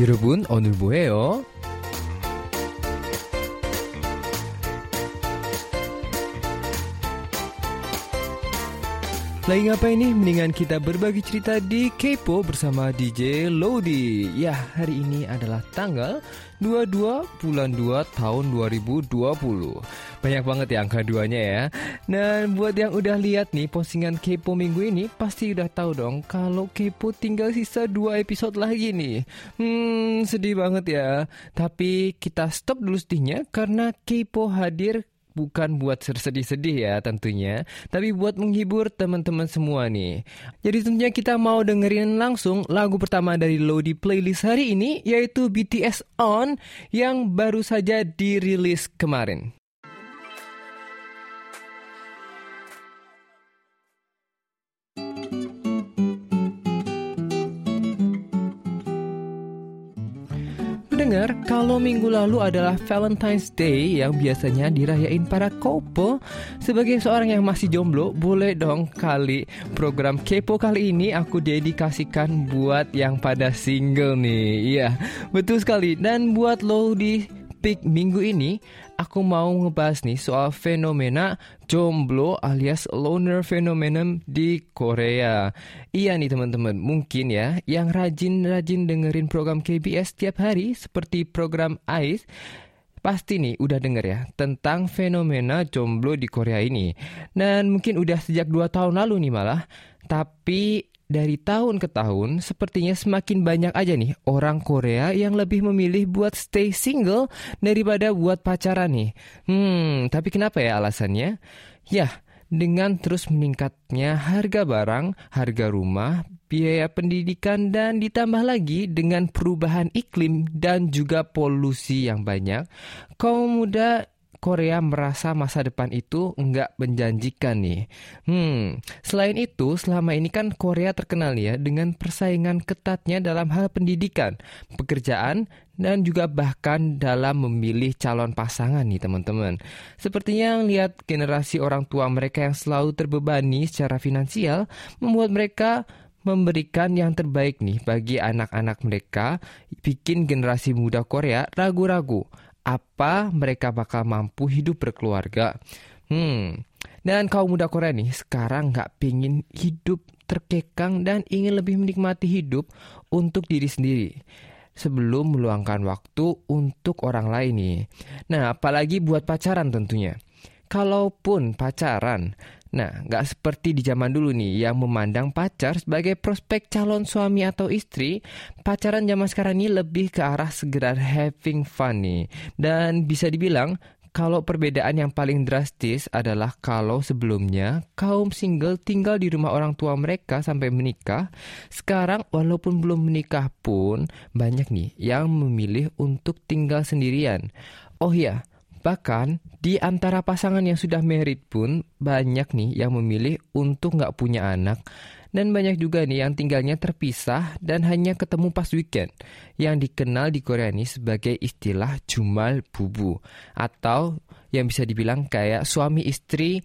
여러분 오늘 뭐해요? Lagi ngapain nih? Mendingan kita berbagi cerita di Kepo bersama DJ Lodi. Ya, hari ini adalah tanggal 22 bulan 2 tahun 2020. Banyak banget ya angka duanya ya. Dan buat yang udah lihat nih postingan Kepo minggu ini, pasti udah tahu dong kalau Kepo tinggal sisa 2 episode lagi nih. Hmm, sedih banget ya. Tapi kita stop dulu sedihnya karena Kepo hadir bukan buat sedih-sedih ya tentunya, tapi buat menghibur teman-teman semua nih. Jadi tentunya kita mau dengerin langsung lagu pertama dari Lodi playlist hari ini yaitu BTS On yang baru saja dirilis kemarin. Dengar kalau minggu lalu adalah Valentine's Day yang biasanya dirayain para couple. Sebagai seorang yang masih jomblo, boleh dong kali program Kepo kali ini aku dedikasikan buat yang pada single nih. Iya, betul sekali. Dan buat lo di peak minggu ini, aku mau ngebahas nih soal fenomena jomblo alias loner phenomenon di Korea. Iya nih teman-teman, mungkin ya yang rajin-rajin dengerin program KBS tiap hari seperti program ICE Pasti nih udah denger ya tentang fenomena jomblo di Korea ini. Dan mungkin udah sejak 2 tahun lalu nih malah. Tapi dari tahun ke tahun, sepertinya semakin banyak aja nih orang Korea yang lebih memilih buat stay single daripada buat pacaran nih. Hmm, tapi kenapa ya alasannya? Ya, dengan terus meningkatnya harga barang, harga rumah, biaya pendidikan, dan ditambah lagi dengan perubahan iklim dan juga polusi yang banyak, kaum muda Korea merasa masa depan itu nggak menjanjikan nih. Hmm, selain itu, selama ini kan Korea terkenal ya dengan persaingan ketatnya dalam hal pendidikan, pekerjaan, dan juga bahkan dalam memilih calon pasangan nih teman-teman. Sepertinya lihat generasi orang tua mereka yang selalu terbebani secara finansial membuat mereka memberikan yang terbaik nih bagi anak-anak mereka, bikin generasi muda Korea ragu-ragu apa mereka bakal mampu hidup berkeluarga. Hmm, dan kaum muda Korea nih sekarang nggak pingin hidup terkekang dan ingin lebih menikmati hidup untuk diri sendiri sebelum meluangkan waktu untuk orang lain nih. Nah, apalagi buat pacaran tentunya. Kalaupun pacaran, Nah, nggak seperti di zaman dulu nih yang memandang pacar sebagai prospek calon suami atau istri, pacaran zaman sekarang ini lebih ke arah segera having fun nih. Dan bisa dibilang kalau perbedaan yang paling drastis adalah kalau sebelumnya kaum single tinggal di rumah orang tua mereka sampai menikah, sekarang walaupun belum menikah pun banyak nih yang memilih untuk tinggal sendirian. Oh iya, Bahkan di antara pasangan yang sudah married pun banyak nih yang memilih untuk nggak punya anak. Dan banyak juga nih yang tinggalnya terpisah dan hanya ketemu pas weekend. Yang dikenal di Korea ini sebagai istilah jumal bubu. Atau yang bisa dibilang kayak suami istri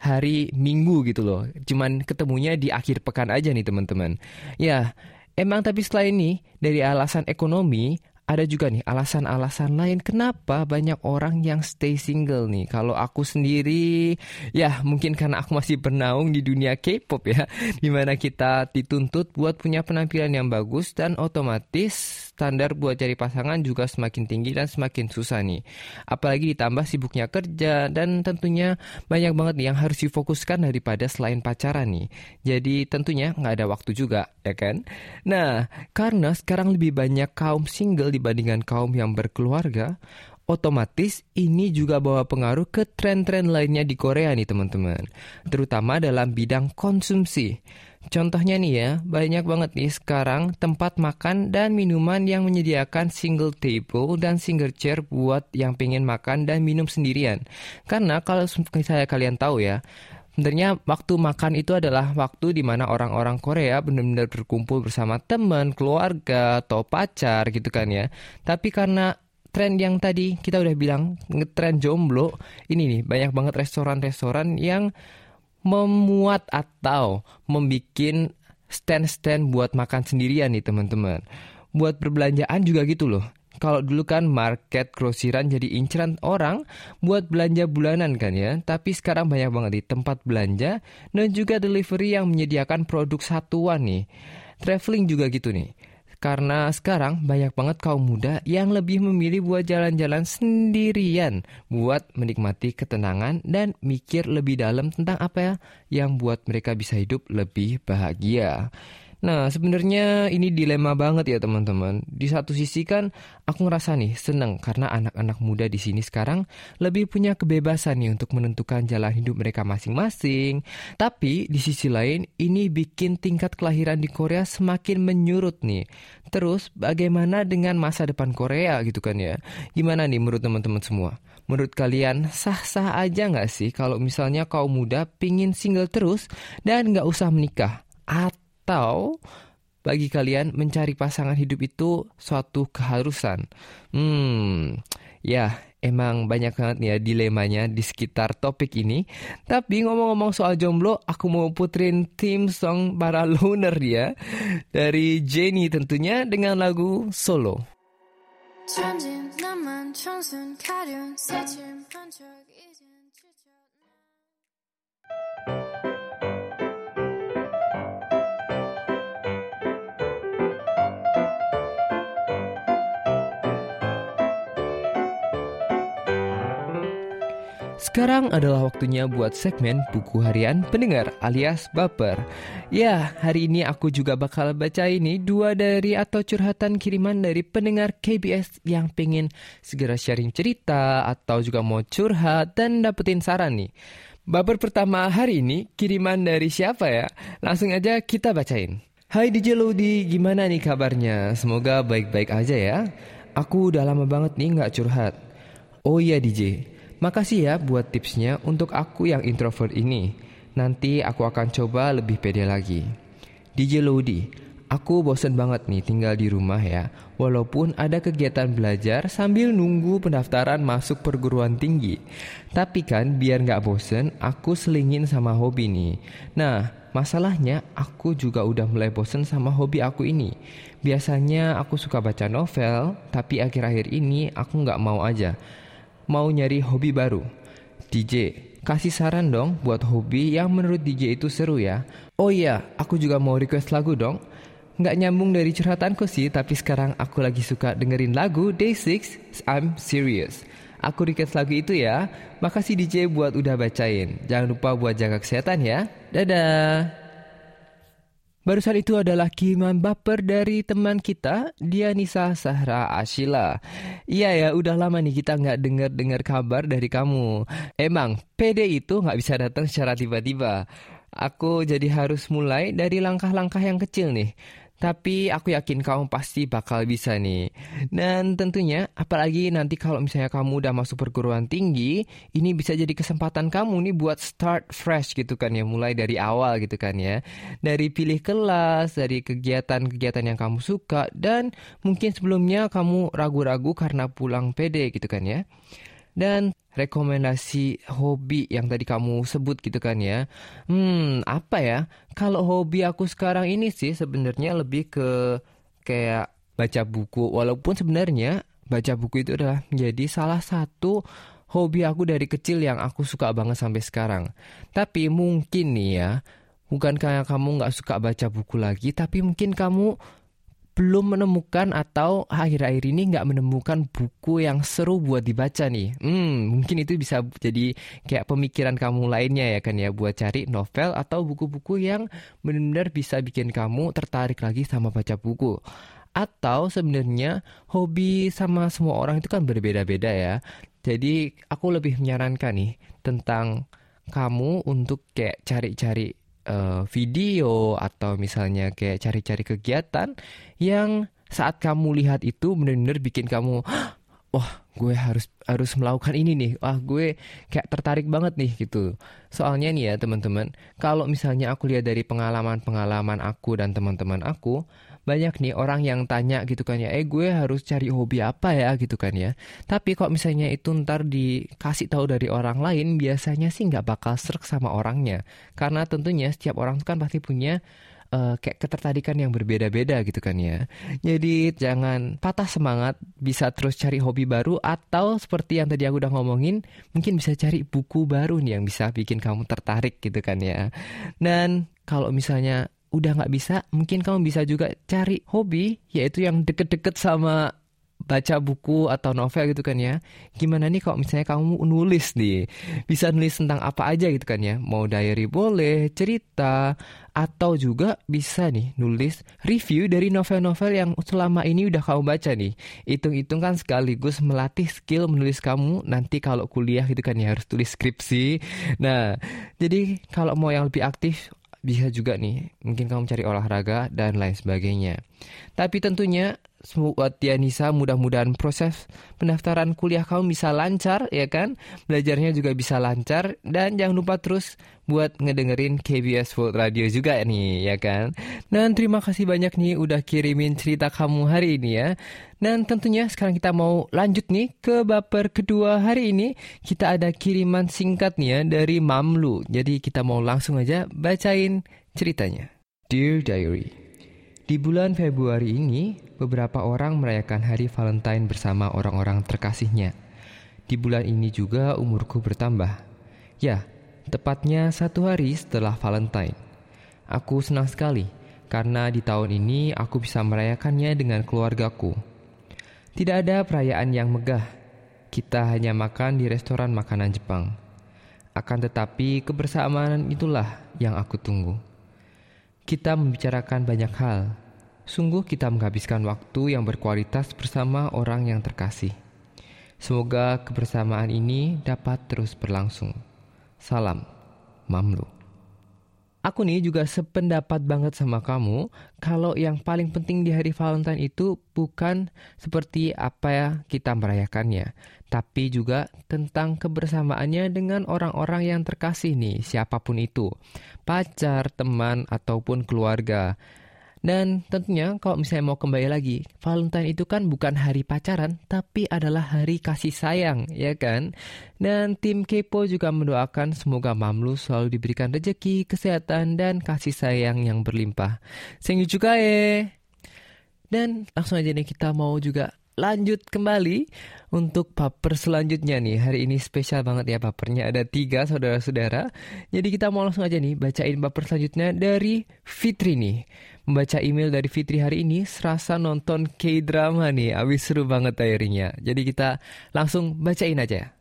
hari minggu gitu loh. Cuman ketemunya di akhir pekan aja nih teman-teman. Ya, emang tapi setelah ini dari alasan ekonomi ada juga nih alasan-alasan lain kenapa banyak orang yang stay single nih. Kalau aku sendiri, ya mungkin karena aku masih bernaung di dunia K-pop ya, di mana kita dituntut buat punya penampilan yang bagus dan otomatis standar buat cari pasangan juga semakin tinggi dan semakin susah nih. Apalagi ditambah sibuknya kerja dan tentunya banyak banget nih yang harus difokuskan daripada selain pacaran nih. Jadi tentunya nggak ada waktu juga, ya kan? Nah, karena sekarang lebih banyak kaum single dibandingkan kaum yang berkeluarga, otomatis ini juga bawa pengaruh ke tren-tren lainnya di Korea nih teman-teman. Terutama dalam bidang konsumsi. Contohnya nih ya, banyak banget nih sekarang tempat makan dan minuman yang menyediakan single table dan single chair buat yang pengen makan dan minum sendirian. Karena kalau saya kalian tahu ya, sebenarnya waktu makan itu adalah waktu di mana orang-orang Korea benar-benar berkumpul bersama teman, keluarga, atau pacar gitu kan ya. Tapi karena tren yang tadi kita udah bilang ngetren jomblo, ini nih banyak banget restoran-restoran yang memuat atau membuat stand-stand buat makan sendirian nih teman-teman. buat perbelanjaan juga gitu loh. Kalau dulu kan market grosiran jadi inceran orang buat belanja bulanan kan ya. Tapi sekarang banyak banget di tempat belanja dan juga delivery yang menyediakan produk satuan nih. Traveling juga gitu nih. Karena sekarang banyak banget kaum muda yang lebih memilih buat jalan-jalan sendirian buat menikmati ketenangan dan mikir lebih dalam tentang apa ya yang buat mereka bisa hidup lebih bahagia. Nah, sebenarnya ini dilema banget ya teman-teman. Di satu sisi kan aku ngerasa nih seneng karena anak-anak muda di sini sekarang lebih punya kebebasan nih untuk menentukan jalan hidup mereka masing-masing. Tapi di sisi lain ini bikin tingkat kelahiran di Korea semakin menyurut nih. Terus bagaimana dengan masa depan Korea gitu kan ya? Gimana nih menurut teman-teman semua? Menurut kalian sah-sah aja nggak sih kalau misalnya kaum muda pingin single terus dan nggak usah menikah? Atau atau bagi kalian mencari pasangan hidup itu suatu keharusan. Hmm, ya emang banyak banget ya dilemanya di sekitar topik ini. Tapi ngomong-ngomong soal jomblo, aku mau puterin tim song para loner ya. Dari Jenny tentunya dengan lagu Solo. Sekarang adalah waktunya buat segmen buku harian pendengar alias baper. Ya, hari ini aku juga bakal baca ini dua dari atau curhatan kiriman dari pendengar KBS yang pengen segera sharing cerita atau juga mau curhat dan dapetin saran nih. Baper pertama hari ini kiriman dari siapa ya? Langsung aja kita bacain. Hai DJ Lodi, gimana nih kabarnya? Semoga baik-baik aja ya. Aku udah lama banget nih nggak curhat. Oh iya DJ, Makasih ya buat tipsnya untuk aku yang introvert ini. Nanti aku akan coba lebih pede lagi. DJ Lodi, aku bosen banget nih tinggal di rumah ya. Walaupun ada kegiatan belajar sambil nunggu pendaftaran masuk perguruan tinggi. Tapi kan biar nggak bosen, aku selingin sama hobi nih. Nah, masalahnya aku juga udah mulai bosen sama hobi aku ini. Biasanya aku suka baca novel, tapi akhir-akhir ini aku nggak mau aja mau nyari hobi baru. DJ, kasih saran dong buat hobi yang menurut DJ itu seru ya. Oh iya, aku juga mau request lagu dong. Nggak nyambung dari curhatanku sih, tapi sekarang aku lagi suka dengerin lagu Day 6, I'm Serious. Aku request lagu itu ya. Makasih DJ buat udah bacain. Jangan lupa buat jaga kesehatan ya. Dadah. Barusan itu adalah kiriman baper dari teman kita, Dianisa Sahra Ashila. Iya ya, udah lama nih kita nggak dengar-dengar kabar dari kamu. Emang, PD itu nggak bisa datang secara tiba-tiba. Aku jadi harus mulai dari langkah-langkah yang kecil nih. Tapi aku yakin kamu pasti bakal bisa nih. Dan tentunya apalagi nanti kalau misalnya kamu udah masuk perguruan tinggi, ini bisa jadi kesempatan kamu nih buat start fresh gitu kan ya, mulai dari awal gitu kan ya. Dari pilih kelas, dari kegiatan-kegiatan yang kamu suka dan mungkin sebelumnya kamu ragu-ragu karena pulang pede gitu kan ya. Dan rekomendasi hobi yang tadi kamu sebut gitu kan ya. Hmm, apa ya? Kalau hobi aku sekarang ini sih sebenarnya lebih ke kayak baca buku. Walaupun sebenarnya baca buku itu adalah menjadi salah satu hobi aku dari kecil yang aku suka banget sampai sekarang. Tapi mungkin nih ya, bukan kayak kamu nggak suka baca buku lagi, tapi mungkin kamu belum menemukan atau akhir-akhir ini nggak menemukan buku yang seru buat dibaca nih. Hmm, mungkin itu bisa jadi kayak pemikiran kamu lainnya ya kan ya buat cari novel atau buku-buku yang benar-benar bisa bikin kamu tertarik lagi sama baca buku. Atau sebenarnya hobi sama semua orang itu kan berbeda-beda ya. Jadi aku lebih menyarankan nih tentang kamu untuk kayak cari-cari uh, video atau misalnya kayak cari-cari kegiatan yang saat kamu lihat itu benar-benar bikin kamu wah gue harus harus melakukan ini nih. Wah gue kayak tertarik banget nih gitu. Soalnya nih ya teman-teman kalau misalnya aku lihat dari pengalaman-pengalaman aku dan teman-teman aku banyak nih orang yang tanya gitu kan ya, eh gue harus cari hobi apa ya gitu kan ya. Tapi kok misalnya itu ntar dikasih tahu dari orang lain, biasanya sih nggak bakal serak sama orangnya. Karena tentunya setiap orang kan pasti punya uh, kayak ketertarikan yang berbeda-beda gitu kan ya. Jadi jangan patah semangat, bisa terus cari hobi baru atau seperti yang tadi aku udah ngomongin, mungkin bisa cari buku baru nih yang bisa bikin kamu tertarik gitu kan ya. Dan kalau misalnya udah nggak bisa, mungkin kamu bisa juga cari hobi yaitu yang deket-deket sama baca buku atau novel gitu kan ya. Gimana nih kalau misalnya kamu nulis nih, bisa nulis tentang apa aja gitu kan ya. Mau diary boleh, cerita, atau juga bisa nih nulis review dari novel-novel yang selama ini udah kamu baca nih. Hitung-hitung kan sekaligus melatih skill menulis kamu nanti kalau kuliah gitu kan ya harus tulis skripsi. Nah, jadi kalau mau yang lebih aktif bisa juga nih mungkin kamu cari olahraga dan lain sebagainya. Tapi tentunya buat Dianisa mudah-mudahan proses pendaftaran kuliah kamu bisa lancar ya kan? Belajarnya juga bisa lancar. Dan jangan lupa terus buat ngedengerin KBS World Radio juga nih ya kan? Dan terima kasih banyak nih udah kirimin cerita kamu hari ini ya. Dan tentunya sekarang kita mau lanjut nih ke baper kedua hari ini. Kita ada kiriman singkat nih ya dari Mamlu. Jadi kita mau langsung aja bacain ceritanya. Dear Diary di bulan Februari ini, beberapa orang merayakan hari Valentine bersama orang-orang terkasihnya. Di bulan ini juga umurku bertambah. Ya, tepatnya satu hari setelah Valentine. Aku senang sekali karena di tahun ini aku bisa merayakannya dengan keluargaku. Tidak ada perayaan yang megah. Kita hanya makan di restoran makanan Jepang. Akan tetapi kebersamaan itulah yang aku tunggu. Kita membicarakan banyak hal. Sungguh kita menghabiskan waktu yang berkualitas bersama orang yang terkasih. Semoga kebersamaan ini dapat terus berlangsung. Salam, Mamlu. Aku nih juga sependapat banget sama kamu kalau yang paling penting di hari Valentine itu bukan seperti apa ya kita merayakannya, tapi juga tentang kebersamaannya dengan orang-orang yang terkasih nih, siapa pun itu. Pacar, teman, ataupun keluarga. Dan tentunya kalau misalnya mau kembali lagi, Valentine itu kan bukan hari pacaran, tapi adalah hari kasih sayang, ya kan? Dan tim Kepo juga mendoakan semoga Mamlu selalu diberikan rezeki, kesehatan, dan kasih sayang yang berlimpah. Sengyu juga ya. Dan langsung aja nih kita mau juga lanjut kembali untuk paper selanjutnya nih. Hari ini spesial banget ya papernya. Ada tiga saudara-saudara. Jadi kita mau langsung aja nih bacain paper selanjutnya dari Fitri nih. Membaca email dari Fitri hari ini serasa nonton K-drama nih. Abis seru banget diary-nya. Jadi kita langsung bacain aja.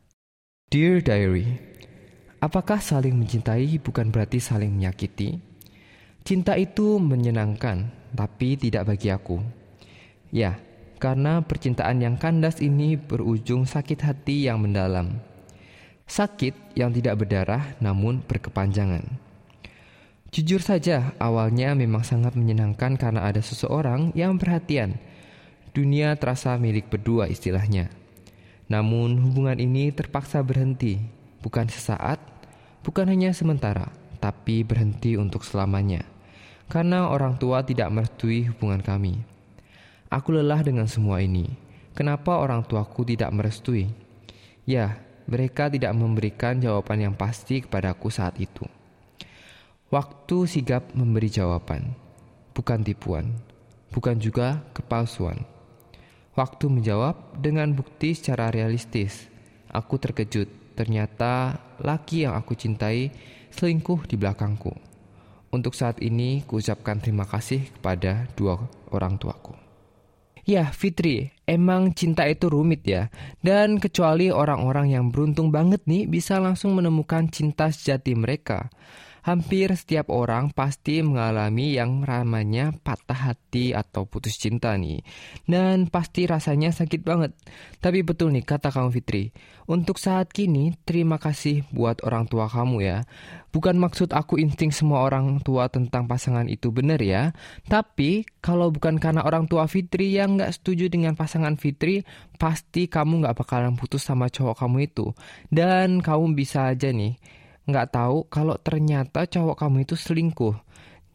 Dear Diary, apakah saling mencintai bukan berarti saling menyakiti? Cinta itu menyenangkan, tapi tidak bagi aku. Ya, karena percintaan yang kandas ini berujung sakit hati yang mendalam. Sakit yang tidak berdarah namun berkepanjangan. Jujur saja, awalnya memang sangat menyenangkan karena ada seseorang yang perhatian. Dunia terasa milik berdua istilahnya. Namun hubungan ini terpaksa berhenti, bukan sesaat, bukan hanya sementara, tapi berhenti untuk selamanya. Karena orang tua tidak merestui hubungan kami. Aku lelah dengan semua ini. Kenapa orang tuaku tidak merestui? Ya, mereka tidak memberikan jawaban yang pasti kepadaku saat itu. Waktu sigap memberi jawaban, bukan tipuan, bukan juga kepalsuan. Waktu menjawab dengan bukti secara realistis. Aku terkejut, ternyata laki yang aku cintai selingkuh di belakangku. Untuk saat ini, kuucapkan terima kasih kepada dua orang tuaku. Ya, Fitri, emang cinta itu rumit ya. Dan kecuali orang-orang yang beruntung banget nih bisa langsung menemukan cinta sejati mereka. Hampir setiap orang pasti mengalami yang ramanya patah hati atau putus cinta nih. Dan pasti rasanya sakit banget. Tapi betul nih kata kamu Fitri. Untuk saat kini, terima kasih buat orang tua kamu ya. Bukan maksud aku insting semua orang tua tentang pasangan itu benar ya. Tapi kalau bukan karena orang tua Fitri yang nggak setuju dengan pasangan Fitri, pasti kamu nggak bakalan putus sama cowok kamu itu. Dan kamu bisa aja nih nggak tahu kalau ternyata cowok kamu itu selingkuh.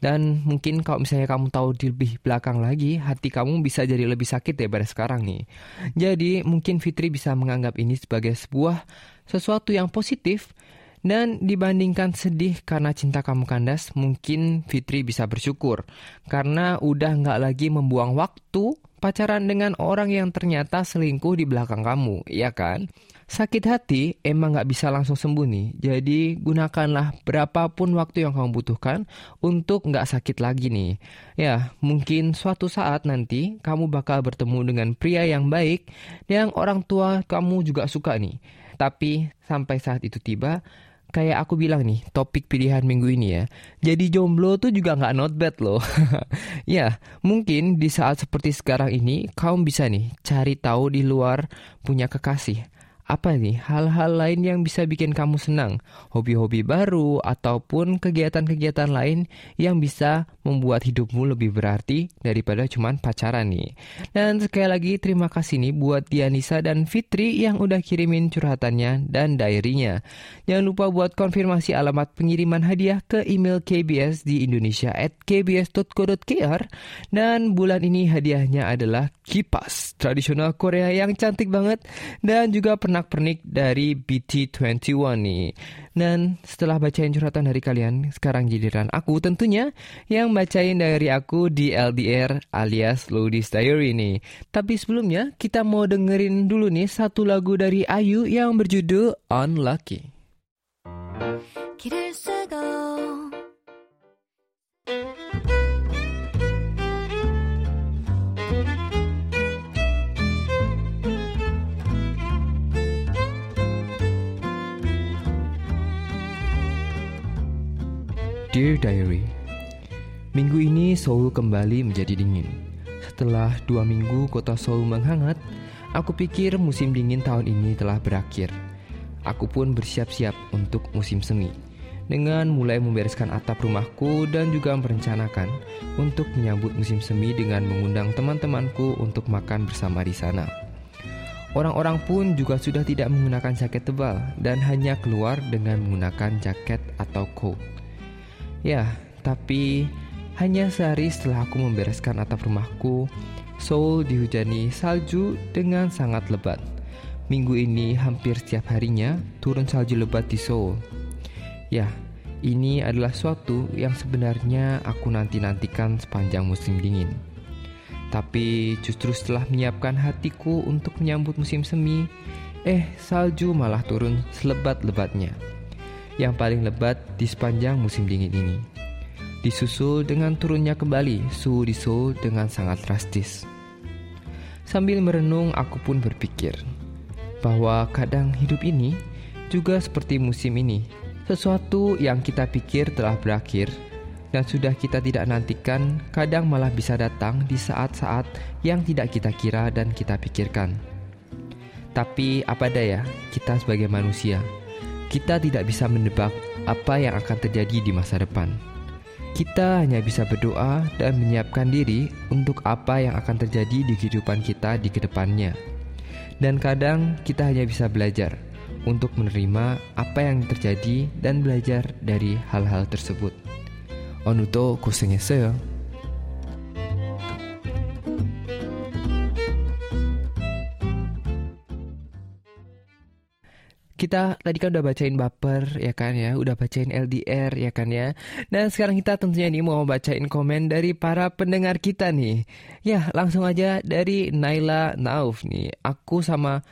Dan mungkin kalau misalnya kamu tahu di lebih belakang lagi, hati kamu bisa jadi lebih sakit daripada sekarang nih. Jadi mungkin Fitri bisa menganggap ini sebagai sebuah sesuatu yang positif Dan dibandingkan sedih karena cinta kamu kandas, mungkin Fitri bisa bersyukur. Karena udah nggak lagi membuang waktu pacaran dengan orang yang ternyata selingkuh di belakang kamu, ya kan? Sakit hati emang nggak bisa langsung sembuh nih, jadi gunakanlah berapapun waktu yang kamu butuhkan untuk nggak sakit lagi nih. Ya, mungkin suatu saat nanti kamu bakal bertemu dengan pria yang baik yang orang tua kamu juga suka nih. Tapi sampai saat itu tiba, kayak aku bilang nih, topik pilihan minggu ini ya. Jadi jomblo tuh juga nggak not bad loh. ya, mungkin di saat seperti sekarang ini, kamu bisa nih cari tahu di luar punya kekasih apa nih hal-hal lain yang bisa bikin kamu senang? Hobi-hobi baru ataupun kegiatan-kegiatan lain yang bisa membuat hidupmu lebih berarti daripada cuman pacaran nih. Dan sekali lagi terima kasih nih buat Dianisa dan Fitri yang udah kirimin curhatannya dan diary-nya. Jangan lupa buat konfirmasi alamat pengiriman hadiah ke email KBS di Indonesia at kbs.co.kr dan bulan ini hadiahnya adalah kipas tradisional Korea yang cantik banget dan juga pernah pernak-pernik dari BT21 nih. Dan setelah bacain curhatan dari kalian, sekarang giliran aku tentunya yang bacain dari aku di LDR alias Lodies Diary nih. Tapi sebelumnya kita mau dengerin dulu nih satu lagu dari Ayu yang berjudul Unlucky. Dear Diary Minggu ini Seoul kembali menjadi dingin Setelah dua minggu kota Seoul menghangat Aku pikir musim dingin tahun ini telah berakhir Aku pun bersiap-siap untuk musim semi dengan mulai membereskan atap rumahku dan juga merencanakan untuk menyambut musim semi dengan mengundang teman-temanku untuk makan bersama di sana. Orang-orang pun juga sudah tidak menggunakan jaket tebal dan hanya keluar dengan menggunakan jaket atau coat. Ya, tapi hanya sehari setelah aku membereskan atap rumahku, Seoul dihujani salju dengan sangat lebat. Minggu ini hampir setiap harinya turun salju lebat di Seoul. Ya, ini adalah suatu yang sebenarnya aku nanti-nantikan sepanjang musim dingin. Tapi justru setelah menyiapkan hatiku untuk menyambut musim semi, eh salju malah turun selebat-lebatnya yang paling lebat di sepanjang musim dingin ini. Disusul dengan turunnya kembali suhu di Seoul dengan sangat drastis. Sambil merenung, aku pun berpikir bahwa kadang hidup ini juga seperti musim ini. Sesuatu yang kita pikir telah berakhir dan sudah kita tidak nantikan, kadang malah bisa datang di saat-saat yang tidak kita kira dan kita pikirkan. Tapi apa daya, kita sebagai manusia kita tidak bisa menebak apa yang akan terjadi di masa depan. Kita hanya bisa berdoa dan menyiapkan diri untuk apa yang akan terjadi di kehidupan kita di ke depannya. Dan kadang kita hanya bisa belajar untuk menerima apa yang terjadi dan belajar dari hal-hal tersebut. Onuto 고 kita tadi kan udah bacain baper ya kan ya, udah bacain LDR ya kan ya. Dan sekarang kita tentunya nih mau bacain komen dari para pendengar kita nih. Ya, langsung aja dari Naila Nauf nih. Aku sama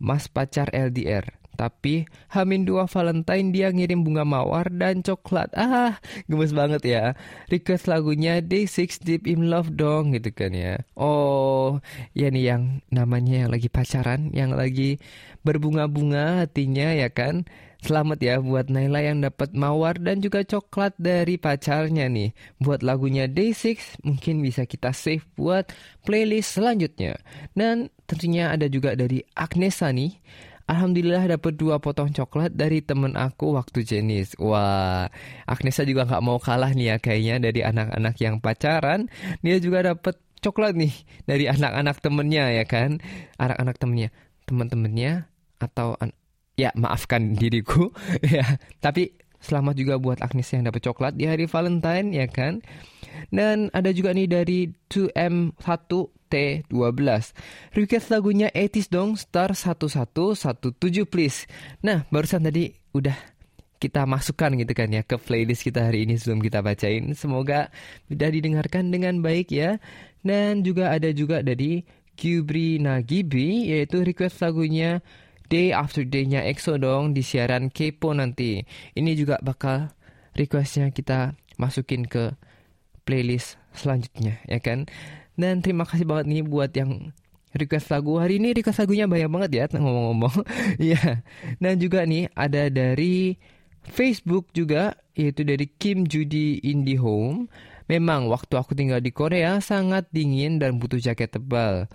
Mas pacar LDR. Tapi Hamin dua Valentine dia ngirim bunga mawar dan coklat. Ah, gemes banget ya. Request lagunya Day Six Deep in Love dong gitu kan ya. Oh, ya nih yang namanya yang lagi pacaran, yang lagi berbunga-bunga hatinya ya kan. Selamat ya buat Naila yang dapat mawar dan juga coklat dari pacarnya nih. Buat lagunya Day Six mungkin bisa kita save buat playlist selanjutnya. Dan tentunya ada juga dari Agnesa nih. Alhamdulillah dapat dua potong coklat dari temen aku waktu jenis. Wah, Agnesa juga nggak mau kalah nih ya kayaknya dari anak-anak yang pacaran. Dia juga dapat coklat nih dari anak-anak temennya ya kan. Anak-anak temennya, teman-temannya atau ya maafkan diriku ya. Tapi selamat juga buat Agnes yang dapat coklat di hari Valentine ya kan. Dan ada juga nih dari 2M1 T12. Request lagunya 80s dong, star 1117 please. Nah, barusan tadi udah kita masukkan gitu kan ya ke playlist kita hari ini sebelum kita bacain. Semoga sudah didengarkan dengan baik ya. Dan juga ada juga dari Kubri Nagibi yaitu request lagunya Day After Day-nya EXO dong di siaran Kepo nanti. Ini juga bakal requestnya kita masukin ke playlist selanjutnya ya kan. Dan terima kasih banget nih buat yang request lagu. Hari ini request lagunya banyak banget ya ngomong-ngomong. Ya dan juga nih ada dari Facebook juga yaitu dari Kim Judy Indie Home. Memang waktu aku tinggal di Korea sangat dingin dan butuh jaket tebal.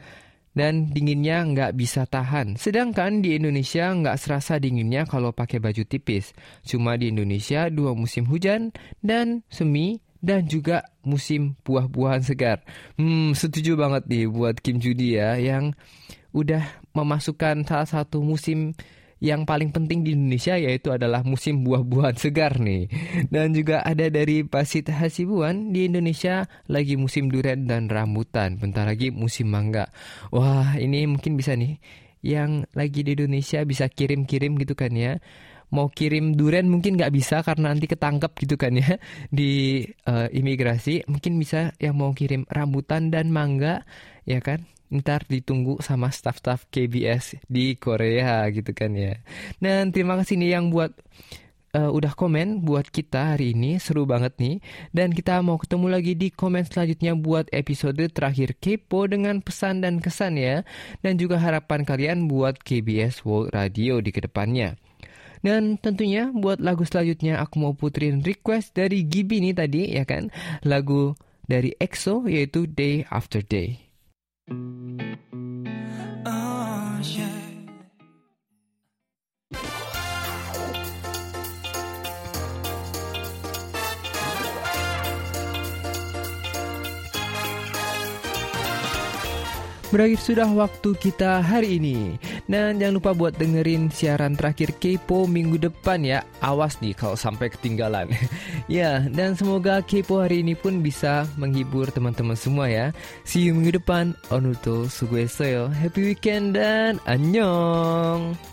Dan dinginnya nggak bisa tahan. Sedangkan di Indonesia nggak serasa dinginnya kalau pakai baju tipis. Cuma di Indonesia dua musim hujan dan semi dan juga musim buah-buahan segar. Hmm, setuju banget nih buat Kim Judy ya yang udah memasukkan salah satu musim yang paling penting di Indonesia yaitu adalah musim buah-buahan segar nih. Dan juga ada dari Basit Hasibuan di Indonesia lagi musim durian dan rambutan. Bentar lagi musim mangga. Wah, ini mungkin bisa nih yang lagi di Indonesia bisa kirim-kirim gitu kan ya mau kirim durian mungkin nggak bisa karena nanti ketangkep gitu kan ya di uh, imigrasi. Mungkin bisa yang mau kirim rambutan dan mangga ya kan? Ntar ditunggu sama staff-staff KBS di Korea gitu kan ya. Dan terima kasih nih yang buat uh, udah komen buat kita hari ini. Seru banget nih. Dan kita mau ketemu lagi di komen selanjutnya buat episode terakhir Kepo dengan pesan dan kesan ya. Dan juga harapan kalian buat KBS World Radio di ke depannya. Dan tentunya buat lagu selanjutnya aku mau puterin request dari Gibi nih tadi ya kan. Lagu dari EXO yaitu Day After Day. Oh. Berakhir sudah waktu kita hari ini. Dan jangan lupa buat dengerin siaran terakhir Kepo minggu depan ya. Awas nih kalau sampai ketinggalan. ya, dan semoga Kepo hari ini pun bisa menghibur teman-teman semua ya. See you minggu depan. Onuto suguesoyo. Happy weekend dan annyeong.